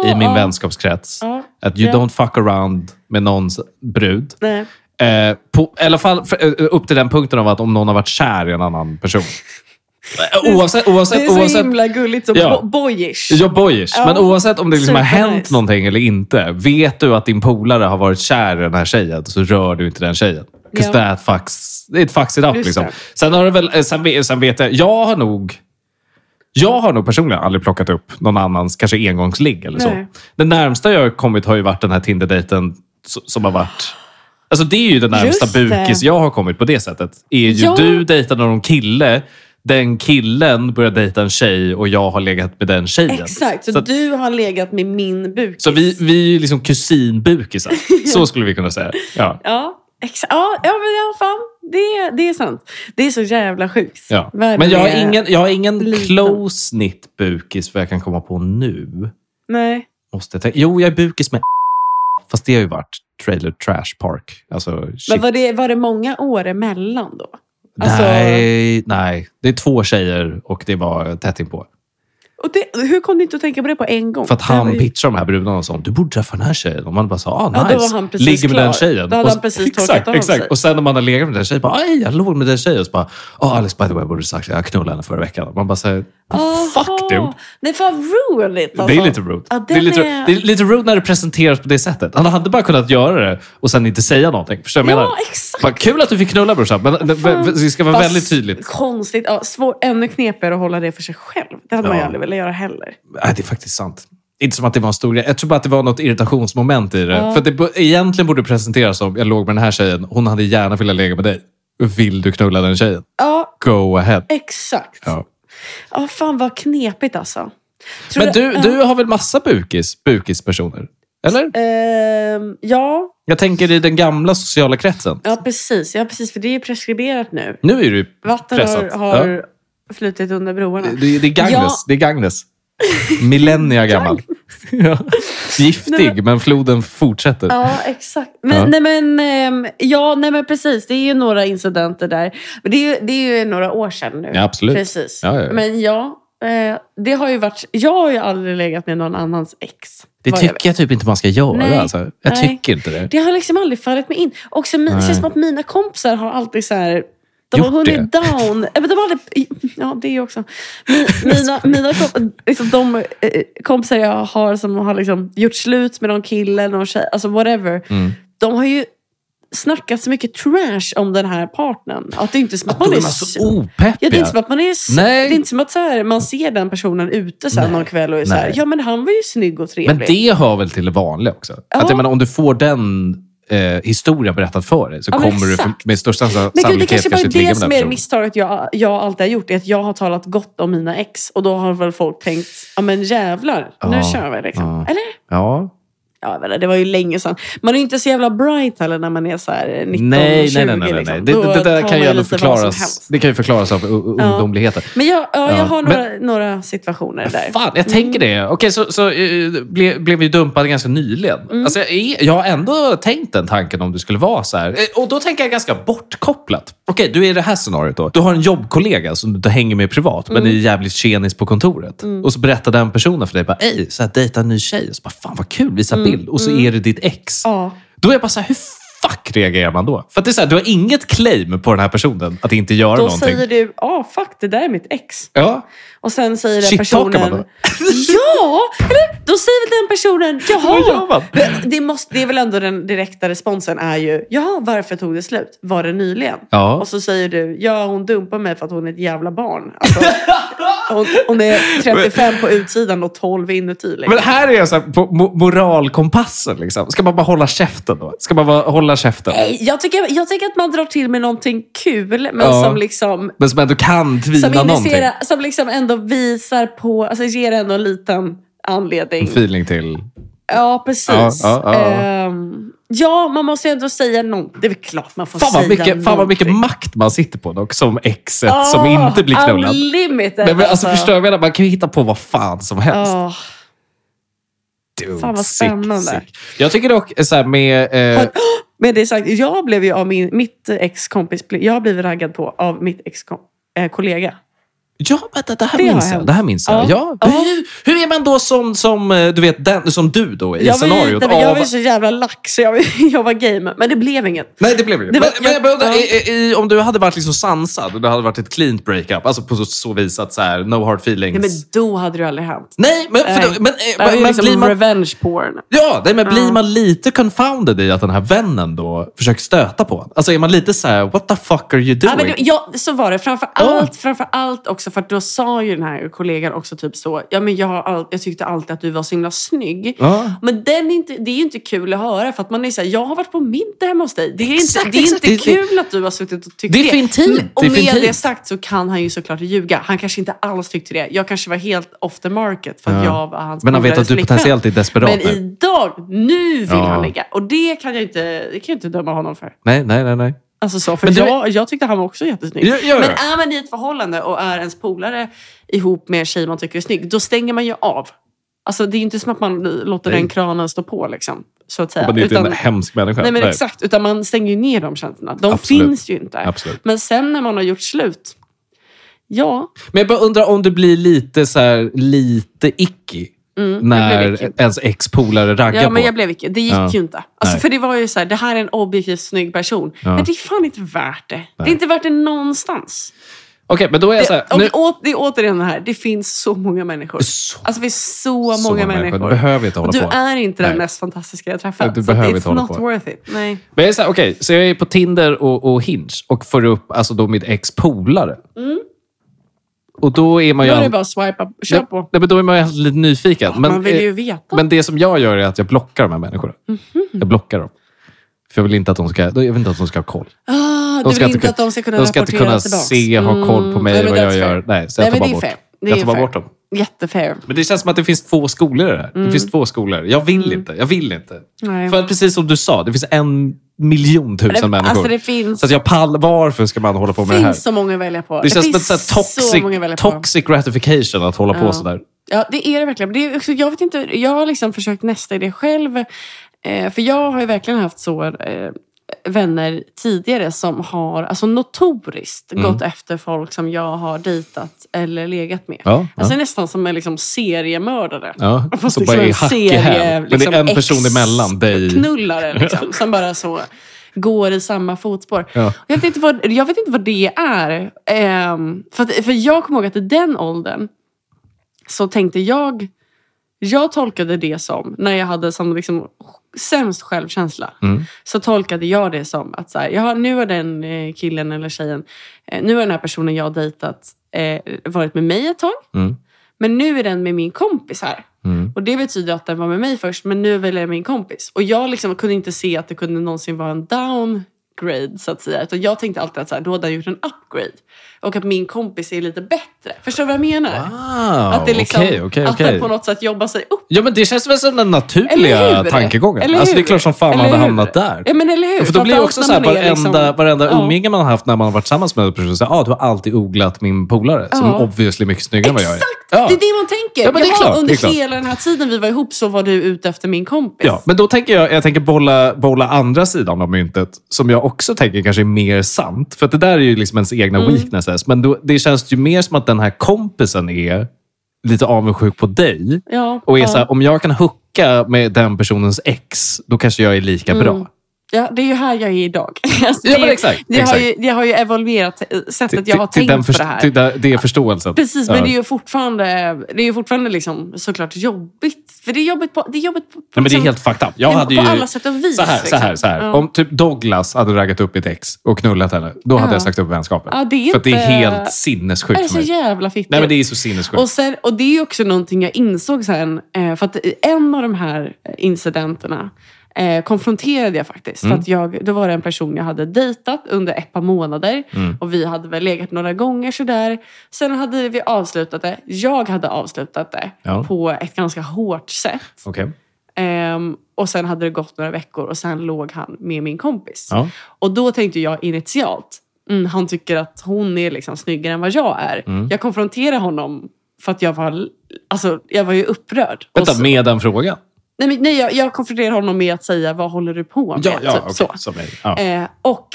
i min ja. vänskapskrets. Ja. Att you Ja. don't fuck around med någons brud. Nej. Eh, på, I alla fall för, upp till den punkten av att om någon har varit kär i en annan person. Eh, oavsett, Det oavsett, är så oavsest, himla gulligt och Ja. bo- boyish. Ja, boyish. Ja. Men oavsett om det liksom har hänt någonting eller inte. Vet du att din polare har varit kär i den här tjejen så rör du inte den tjejen. 'Cause Ja. that fucks, it fucks it up. Liksom. Sen, har det väl, eh, sen, sen vet jag, jag har nog jag har nog personligen aldrig plockat upp någon annans kanske engångsligg eller så. Nej. Det närmsta jag har kommit har ju varit den här Tinder-dejten som har varit... Alltså det är ju den närmsta bukis jag har kommit på det sättet. Är ju Ja. Du dejtade någon kille, den killen började dejta en tjej och jag har legat med den tjejen. Exakt, så, Så- du har legat med min bukis. Så vi, vi är ju liksom kusinbukisar. Så skulle vi kunna säga. Ja. Ja, exa- ja, ja men ja, fan. Det, det är sant. Det är så jävla sjukt. Ja. Men jag har ingen, jag har ingen liten. close-knit bukis vad jag kan komma på nu. Nej. Måste jag tänka. Jo, jag är bukis med Fast det har ju varit Trailer Trash Park. Alltså, Men shit. var det, var det många år emellan då? Alltså- Nej, nej. Det är två tjejer och det var tätt inpå. Och det, hur kom du inte att tänka på det på en gång? För att Det han ju- pitchade de här brudarna och sa du borde träffa den här tjejen. Och man bara sa, ah, Ja, nice. då var han precis Ligger med klar. den tjejen. Då hade han precis torkat exakt, exakt. sig. Och sen när man har legat med den tjejen, bara, aj, jag låg med den tjejen. Och så bara, oh, Alex, by the way, borde du sagt jag knullade henne förra veckan. Man bara säger, fuck dude. Nej, fan ruined it. Det Alltså. är lite rude. Ja, det, är lite, är- det är lite rude när det presenteras på det sättet. Han hade bara kunnat göra det och sen inte säga någonting. Förstår du vad jag Ja, menar? exakt. Vad kul att du fick knulla brorsan, men det, det ska vara Fast väldigt tydligt. Konstigt. Ja, svår, ännu knepigare att hålla det för sig själv. Det hade man ju Ja. aldrig velat göra heller. Nej, det är faktiskt sant. Inte som att det var en stor grej. Jag tror bara att det var något irritationsmoment i det. Ja. För det bo- egentligen borde presenteras som, jag låg med den här tjejen, hon hade gärna velat lägga med dig. Vill du knulla den tjejen? Ja, Go ahead. exakt. Ja. Ja. fan vad knepigt alltså. Tror Men du, du har väl massa bukis, bukispersoner? Eller? Ehm, ja, Jag tänker i den gamla sociala kretsen. ja, precis. Ja, precis. För det är ju preskriberat nu. Nu är du Vatten pressat. har, har Flutit under broarna. Det, det är Gagnes. Ja. Det är Gagnes. Millennia gammal. ja. Giftig, men floden fortsätter. Ja, exakt. Men, Ja. Nej, men, ehm, ja, nej, men precis. Det är ju några incidenter där. Men det är ju, det är ju några år sedan nu. Ja, absolut. Precis. Ja, ja, ja. Men ja, eh, det har ju varit... Jag har ju aldrig legat med någon annans ex. Det vad jag tycker jag typ inte man ska göra. Nej. Alltså. Jag Nej. tycker inte det. Det har liksom aldrig fallit mig in. Också, mi- det känns som att mina kompisar har alltid så här... De har hunnit down. Ja, men de aldrig, ja, det också. Mi- Mina, mina kom, liksom de eh, kompisar jag har som har liksom gjort slut med någon kille, någon tjej, alltså whatever. Mm. De har ju snackat så mycket trash om den här partnern. Att det är inte som att Då man är är... så opeppiga. Ja, det är inte som att man är... Nej. Det är inte som att så här, man ser den personen ute sen Nej. någon kväll och är så här, ja men han var ju snygg och trevlig. Men det hör väl till det vanliga också? Ja. Att jag menar, om du får den eh, historien berättad för dig så Ja, kommer du för, med största sa- Men gud, det sannolikhet kanske bara kanske inte ligga det med som den är personen. misstaget jag, jag alltid har gjort. Är att jag har talat gott om mina ex. Och då har väl folk tänkt, ja men jävlar, nu Ja, kör vi liksom. ja. Eller? Ja. Ja, det var ju länge sedan. Man är ju inte så jävla bright heller när man är så här 19, Nej, 20 nej, nej. nej, nej. liksom. Det, det, det där kan ju ändå förklaras, det kan ju förklaras av u- u- Ja. ungdomligheter. Men jag, ja, jag Ja, har men- några, några situationer där. Fan, jag tänker det. Okej, så, så eh, ble, blev vi dumpade ganska nyligen. Mm. Alltså, jag, är, jag har ändå tänkt den tanken om du skulle vara så här. Eh, Och då tänker jag ganska bortkopplat. Okej, du är i det här scenariot då. Du har en jobbkollega som du hänger med privat, Mm. men är jävligt tjenis på kontoret. Och så berättar den personen för dig, bara, Ej, så här, dejta en ny tjej. Och så bara, fan vad kul, visa bild. Och så är det ditt ex. Mm. Ja. Då är jag bara så här, hur fuck reagerar man då? För det är så här, du har inget claim på den här personen att inte göra Då någonting. säger du, ja fuck det där är mitt ex. Ja. Och sen säger den man personen... då? Ja! Eller? Då säger den personen, jaha! Man? Men Det, måste, det är väl ändå den direkta responsen är ju, jaha, varför tog det slut? Var det nyligen? Ja. Och så säger du, ja hon dumpar mig för att hon är ett jävla barn. Alltså, hon, hon är 35 på utsidan och 12 inuti. Liksom. Men här är jag så här, på mo- moralkompassen. Liksom. Ska man bara hålla käften då? Ska man bara hålla käften? Nej, jag, tycker, jag tycker att man drar till med någonting kul, men Ja. som liksom Men som ändå kan tvina som, någonting. som liksom ändå visar på, alltså ger ändå en liten anledning. En feeling till. Ja, precis. Ja, ja, ja. Ehm, ja, man måste ju ändå säga något. Det är väl klart man får Fan säga mycket, fan vad mycket någonting. makt man sitter på dock, som exet Ah, som inte blir knullad. Unlimited Nej, men alltså, förstår jag menar? Man kan ju hitta på vad fan som helst. Ja. Dude, fan vad sick, spännande. sick. Jag tycker dock så här med... Eh, Har- Med det sagt, jag blev ju av min, mitt ex-kompis, jag har blivit raggad på av mitt ex-kollega. Ja, vänta, det här Det minns jag. Det här minns jag. Ja. Ja. Hur, hur är man då som, som, eh, du vet, den, som du då i Jag var, scenariot? men jag var så jävla lax så jag, jag var game. Men det blev inget. Nej, det blev det. Det var- men, men jag bara undrar, ja. i, i, om du hade varit liksom sansad och det hade varit ett cleant breakup, alltså på så, så vis att så här, no hard feelings. Nej, men då hade det aldrig hänt. Nej, men, för Nej. men, eh, Det var ju men liksom blir man... revenge porn. Ja, nej, men blir Ja. man lite confounded i att den här vännen då försöker stöta på Alltså är man lite så här, what the fuck are you doing? Ja, men, ja, så var det. Framför allt, framför allt också för att då sa ju den här kollegan också typ så. Ja, men jag, har all, jag tyckte alltid att du var så himla snygg. Ja. Men den är inte, det är ju inte kul att höra för att man är så här, jag har varit på middag hemma hos dig. Det är Exakt, inte, det är exakt. inte Det- det- kul att du har suttit och tyckt Det för intimt. Men- Och för med intimt. det sagt så kan han ju såklart ljuga. Han kanske inte alls tyckte det. Jag kanske var helt off the market för att Ja. jag var hans Men han vet att du flickvän. potentiellt är desperat Men nu. idag, nu vill Ja. han ligga. Och det kan jag inte, det kan jag inte döma honom för. Nej, nej, nej. nej. Alltså så, för Men jag, jag tyckte han var också jättesnygg. Ja, ja, Men är man i ett förhållande och är ens polare ihop med en tjej man tycker är snygg, då stänger man ju av. Alltså det är inte som att man låter Nej. den kranen stå på liksom. Så att säga. Man är inte Utan, en hemsk människa. nej men exakt, utan man stänger ju ner de känslorna. De Absolut. finns ju inte. Absolut. Men sen när man har gjort slut, ja. Men jag bara undrar om du blir lite så här, lite icky Mm, när ens ex-polare raggar Ja, men jag blev icke. Det gick Ja. ju inte. Alltså, Nej. för det var ju så här, det här är en objektivt snygg person. Ja. Men det är fan inte värt det. Det Nej. är inte värt det någonstans. Okej, men då är jag så här, Det, nu, å, det är återigen det här, det finns så många människor. Så- Alltså det finns så, så många människor. Du behöver inte hålla du på. är inte den Nej. mest fantastiska jag träffat. Du behöver it's inte hålla not på. worth it. Nej. Men jag är så, här, okej, så jag är på Tinder och, och Hinge och får upp alltså då mitt ex-polare. Och då är man Då ju... är det bara att swipa, kör på. nej, men då är man ju lite nyfiken. Men, Man vill ju veta. Men det som jag gör är att jag blockar de här människorna. Mhm. Jag blockar dem. För jag vill inte att de ska, jag vill inte att de ska ha koll. Ah, De du vill inte att de ska kunna De ska inte rapportera kunna tillbaka. se, ha koll på mig, Mm, vad jag gör. Nej, så jag Nej, tar bara bort. Jag tar bara bort dem. Jättefair. Men det känns som att det finns två skolor i det här. Mm. Det finns två skolor. Jag vill inte. Jag vill inte. Nej. För att precis som du sa, det finns en miljontusen Det- människor. Alltså det finns, Så att jag pallar, varför ska man hålla på med det här? finns så många att välja på. Det känns som ett toxic, på. toxic gratification att hålla på Ja. sådär. Ja, det är det verkligen. Det är jag, vet inte, jag har liksom försökt nästa i det själv. Eh, för jag har ju verkligen haft så eh, vänner tidigare som har alltså notoriskt Mm. gått efter folk som jag har dejtat eller legat med. Ja, ja. Alltså nästan som en liksom seriemördare. Ja, Fast så liksom bara en hack i serie, häl. Men liksom, det är en person emellan dig. Knullare liksom, som bara så går i samma fotspår. Ja. Jag, vet inte vad, jag vet inte vad det är. Ehm, för, att, för jag kommer ihåg att i den åldern så tänkte jag... Jag tolkade det som, när jag hade som liksom sämst självkänsla, Mm. så tolkade jag det som att så här, jaha, nu har den eh, killen eller tjejen, eh, nu har den här personen jag har dejtat eh, varit med mig ett tag. Mm. Men nu är den med min kompis här. Mm. Och det betyder att den var med mig först, men nu väljer jag min kompis. Och jag liksom kunde inte se att det kunde någonsin vara en downgrade, så att säga. Utan jag tänkte alltid att så här, då hade jag gjort en upgrade. Och att min kompis är lite bättre. Förstår du vad jag menar? Wow, att det liksom, okej, okej, att på något sätt jobbar sig upp. Ja, men det känns väl som den naturliga hur? tankegången. Eller Alltså, det är hur? klart som fan man hade hur? hamnat där. Ja, men eller hur? För då blir det också så här, varenda, liksom- varenda Ja. umgänge man har haft när man har varit tillsammans med en person, så ah, du har alltid oglat min polare, som Ja. obviously är mycket snyggare än vad jag är. Exakt! Ja. Det är det man tänker. Ja, men det är klart, det är under klart. hela den här tiden vi var ihop så var du ute efter min kompis. Ja, men då tänker jag, jag tänker bolla, bolla andra sidan av myntet, som jag också tänker kanske är mer sant. För att det där är ju liksom ens egna Mm. Weaknesses. Men då, det känns ju mer som att den här kompisen är lite avundsjuk på dig. Ja, Och är ja. så här, om jag kan hooka med den personens ex, då kanske jag är lika Mm. bra. Ja, det är ju här jag är idag. Alltså, Ja, men exakt, Det, har exakt. ju, det har ju evolverat eh, sättet jag har tänkt den på det här. till det, är förståelsen. Precis, Ja. men det är ju fortfarande, det är ju fortfarande liksom, såklart jobbigt. För det är jobbigt på, det är jobbigt på, på, Nej, men det är liksom- helt fucked up. Jag på hade ju, alla sätt och vis. så här, så här, liksom. så här. Ja. Om typ Douglas hade raggat upp mitt ex och knullat henne, då hade Ja. jag sagt upp vänskapen. Ja, det är För att det är inte- helt sinnessjukt det är för så mig. jävla fittigt. Nej, men det är så sinnessjukt. Och, sen, och det är också någonting jag insåg sen. Eh, för att en av de här incidenterna eh, konfronterade jag faktiskt. Mm. För att jag, då var det en person jag hade dejtat under ett par månader. Mm. Och vi hade väl legat några gånger sådär. Sen hade vi avslutat det. Jag hade avslutat det Ja. på ett ganska hårt sätt. Okej. Ehm, och sen hade det gått några veckor och sen låg han med min kompis. Ja. Och då tänkte jag initialt, mm, han tycker att hon är liksom snyggare än vad jag är. Mm. Jag konfronterade honom för att jag var, alltså, jag var ju upprörd. Vänta, så- med den frågan? Nej, men, nej, jag, jag konfronterade honom med att säga, vad håller du på med? Ja, ja typ, okej. så. Mig. Ja. Eh, och,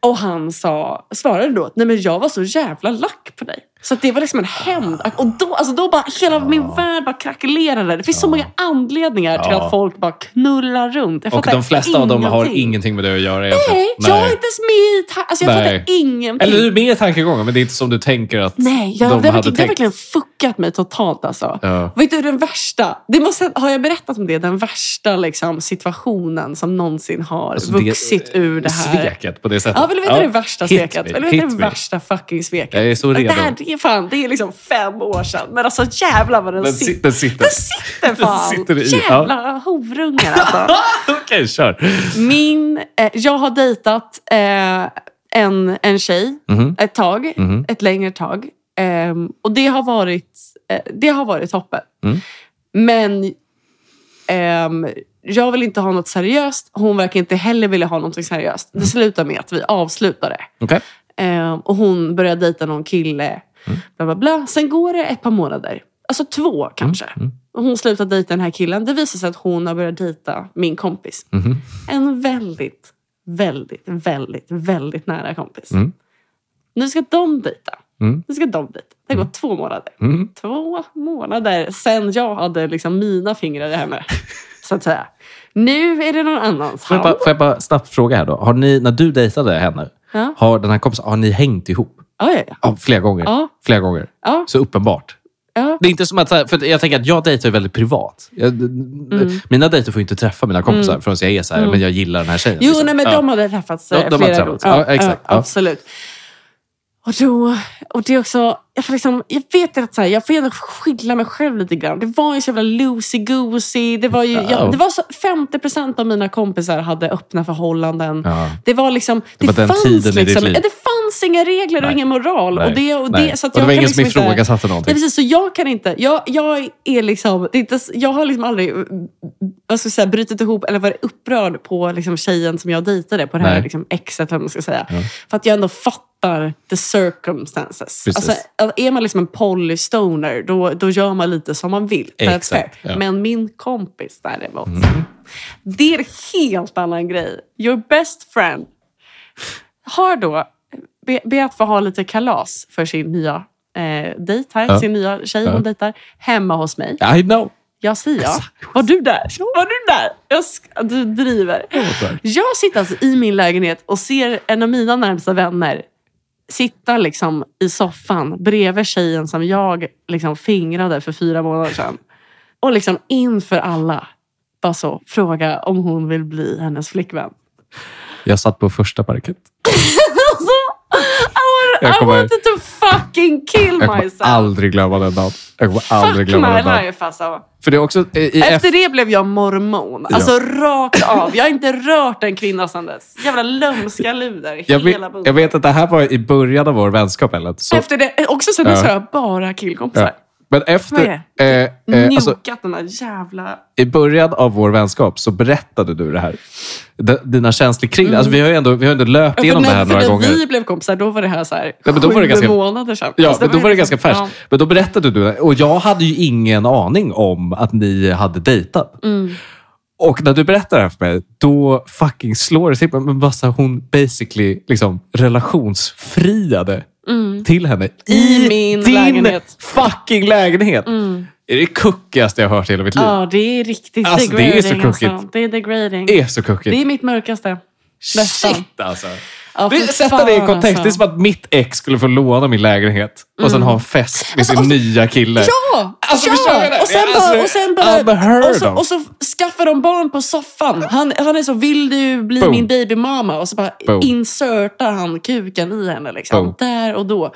och han sa, svarade då nej, men jag var så jävla lack på dig. Så det var liksom en hämnd. Och då, alltså då bara, hela min värld bara krackelerade. Det finns så många anledningar till Ja. att folk bara knullar runt. Jag Och de flesta av dem har ingenting. ingenting med det att göra egentligen. Nej, jag är inte ens med i alltså Jag Nej. fattar ingenting. Eller du är med i tankegången, men det är inte som du tänker att Nej, jag, de det, hade verkligen, det har tänkt. verkligen fuckat mig totalt. Alltså. Ja. Vet du den värsta? Det måste, har jag berättat om det? Den värsta liksom, situationen som någonsin har Alltså, vuxit ur det här. Sveket på det sättet. Ja, vill du veta det värsta Hit sveket? me, Vill du veta det me. värsta fucking sveket? Jag är så redo. Det, är fan, det är liksom fem år sedan. Men alltså jävlar vad den, Den, sit- den sitter. Den sitter fan! sitter i, ja. Jävla horungar alltså. Okej, kör. Min, eh, jag har dejtat eh, en, en tjej Mhm. ett tag, Mhm. ett längre tag. Ehm, och det har varit, eh, det har varit toppen. Mm. Men ehm, jag vill inte ha något seriöst. Hon verkar inte heller vilja ha något seriöst. Mm. Det slutar med att vi avslutade. Okej. Ehm, och hon började dejta någon kille. Mm. Bla, bla, bla. Sen går det ett par månader. Alltså två kanske. mm. Och hon slutar dejta den här killen. Det visar sig att hon har börjat dejta min kompis. Mhm. En väldigt, väldigt, väldigt, väldigt nära kompis. Mm. Nu ska de dejta. Mm. Nu ska de dejta. Det har gått två månader. Mm. Två månader sen jag hade liksom mina fingrar i henne. så att säga. Nu är det någon annans Får jag, bara, får jag bara snabbt fråga här då. Har ni, när du dejtade henne, Ja. har den här kompisen, har ni hängt ihop? Ja, ja, ja. Ja, flera gånger. Ja. Flera gånger. ja, Så uppenbart. ja. Det är inte som att, för jag tänker att jag dejtar väldigt privat. Jag, Mm. Mina dejter får inte träffa mina kompisar förrän jag är så här, men jag gillar den här tjejen. Jo, liksom. nej, men Ja. de hade träffats De- eh, de flera träffats. gånger. Ja, exakt. Absolut. Och, då, och det är också... jag, får liksom, jag vet att så här, jag får ändå skylla mig själv lite grann. Det var ju så jävla loosey-goosey. Det var, ju, jag, det var så 50% av mina kompisar hade öppna förhållanden. Ja. Det var liksom... Det, var den fanns liksom, det fanns inga regler och Nej. ingen moral. Nej. Och det, och Nej. det, så att Och det jag var ingen som liksom inte- ifrågasatte någonting. Nej, precis, så jag kan inte... Jag, jag är liksom... Det är inte, jag har liksom aldrig vad ska jag säga, brutit ihop eller varit upprörd på liksom tjejen som jag dejtade, på det här liksom exet, vad man ska säga. Ja. För att jag ändå fattar the circumstances. Precis. Alltså, är man liksom en polystoner, då, då gör man lite som man vill. Exakt, ja. Mm. Men min kompis däremot, det är en helt annan grej. Your best friend har då be- bett få ha lite kalas för sin nya eh, dejt här, Ja. sin nya tjej Ja. hon dejtar, hemma hos mig. I know. Jag säger ja. Var du där? Var du där? Jag du driver. Jag sitter alltså i min lägenhet och ser en av mina närmsta vänner sitta liksom i soffan bredvid tjejen som jag liksom fingrade för fyra månader sedan. Och liksom inför alla bara så fråga om hon vill bli hennes flickvän. Jag satt på första parket. Jag want, I kommer- wanted to fucking kill Jag kommer myself. aldrig glömma den dagen. Jag kommer aldrig Fuck glömma my den dagen. life alltså. För det är också... I, Efter det blev jag mormon. Ja. Alltså rakt av. Jag har inte rört en kvinna sedan dess. Jävla lömska luder. jag, vet, Hela jag bunten. vet att det här var i början av vår vänskap, Ellen. Så, Efter det, också sen dess Ja. har jag bara killkompisar. Ja. Men efter... Eh, eh, alltså, Njukat den där jävla... I början av vår vänskap så berättade du det här. D- dina känslor kring det. Alltså, vi har ju ändå, vi har ändå löpt Ja, igenom för det här några gånger. när vi blev kompisar, då var det här så här, men då var det ganska- månader sedan. Ja, Alltså, men då var det ganska liksom- färskt. Men då berättade du det. Och jag hade ju ingen aning om att ni hade dejtat. Mm. Och när du berättar det här för mig, då fucking slår det mig. Men här, hon basically liksom relationsfriade till henne. Mm. I min din lägenhet. fucking lägenhet. Är det kuckigaste jag har hört i hela mitt liv? Ja, det är riktigt Alltså, det är så degrading. kuckigt. Alltså. Det är degrading. Det är så kuckigt. Det är mitt mörkaste. Nästan. Shit alltså. Ja, för sätta det i fan, kontext. alltså. Det är som att mitt ex skulle få låna min lägenhet och sen ha en fest med sin nya kille. Ja! Alltså, ja! förstår jag det? Och sen Alltså, bara, och sen bara unheard och, så, of. och så skaffar de barn på soffan. Han, han är så, vill du bli Boom. min babymama? Och så bara Boom. insertar han kuken i henne. Liksom, Boom. där och då.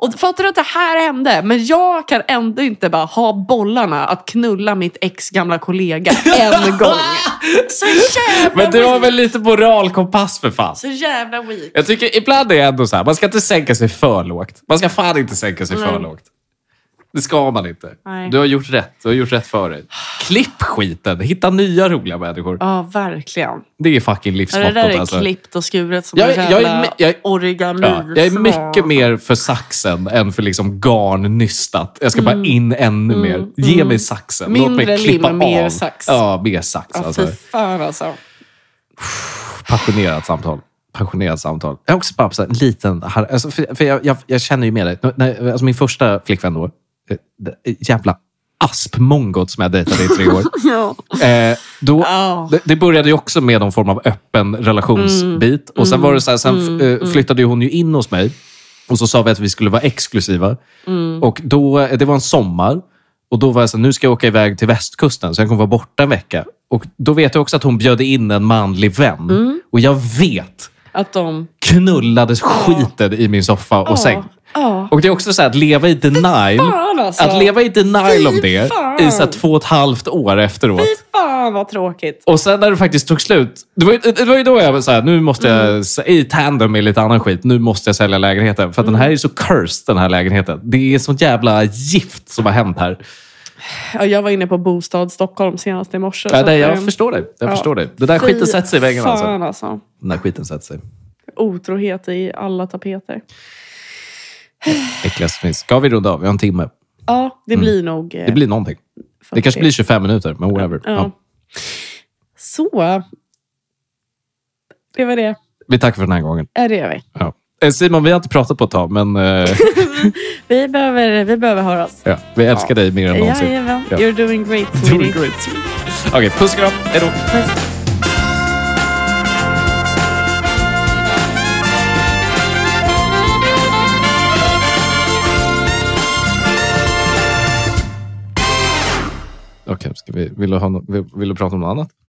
Och fattar du att det här hände? Men jag kan ändå inte bara ha bollarna att knulla mitt ex gamla kollega en gång. Så jävla Men du har väl lite moralkompass för fan? Så jävla weak. Jag tycker ibland är det ändå så här, man ska inte sänka sig för lågt. Man ska fan inte sänka sig för Nej. lågt. Det ska man inte. Nej. Du har gjort rätt. Du har gjort rätt för dig. Klipp skiten. Hitta nya roliga människor. Ja, verkligen. Det är fucking Ja, det livsmottot. där är alltså. klippt och skuret som Jag- en jag jävla är jag- origami. Ja, jag är mycket mer för saxen än för liksom garnnystat. Jag ska bara in ännu mer. Ge mig saxen. Låt Mm. Mindre mig klippa lim, mer sax. Ja, mer sax. Ja, Alltså. fy fan alltså. Passionerat samtal. Passionerat samtal. Jag har också bara en liten... Alltså, för för jag, jag, jag känner ju med dig. När, alltså min första flickvän då, jävla aspmongot som jag dejtade i tre år. Ja. Eh, då, Ja. det, det började ju också med någon form av öppen relationsbit. Och sen, var det så här, sen eh, flyttade hon ju in hos mig. Och så sa vi att vi skulle vara exklusiva. Och då, det var en sommar. Och då var jag så här, nu ska jag åka iväg till västkusten, så jag kommer vara borta en vecka. Och då vet jag också att hon bjöd in en manlig vän. Och jag vet, Att de... knullades skiten i min soffa och säng. Ja. Och det är också så här, att leva i denial. fan, alltså. Att leva i denial om det i så här två och ett halvt år efteråt. Fy fan vad tråkigt. Och sen när det faktiskt tog slut. Det var ju, det var ju då jag så här, nu måste jag, Mm. i tandem med lite annan skit, nu måste jag sälja lägenheten. För att den Mm. här är så cursed, den här lägenheten. Det är sånt jävla gift som har hänt här. Ja, jag var inne på Bostad Stockholm senast i morse. Ja, jag eh, förstår dig. Jag ja. förstår dig. Det där fy skiten sätter sig i väggen alltså. Alltså. Den där skiten sätter sig. Otrohet i alla tapeter. Äckligast som finns. Ska vi runda av? Vi har en timme. Ja, det blir nog... eh, Mm. Det blir någonting. Det kanske blir 25 minuter, men whatever. Ja. Ja. Så. Det var det. Vi tackar för den här gången. Ja, det gör vi. Ja. Eh, Simon, vi har inte pratat på ett tag, men eh, Vi behöver, vi behöver höras. ja, vi älskar dig mer än någonsin. Jajamän. Ja. You're doing great, Doing sweetie. Okej, puss och kram. Hej då. Okej, okay, vi, vill, du ha, no- vill, vill du prata om något annat?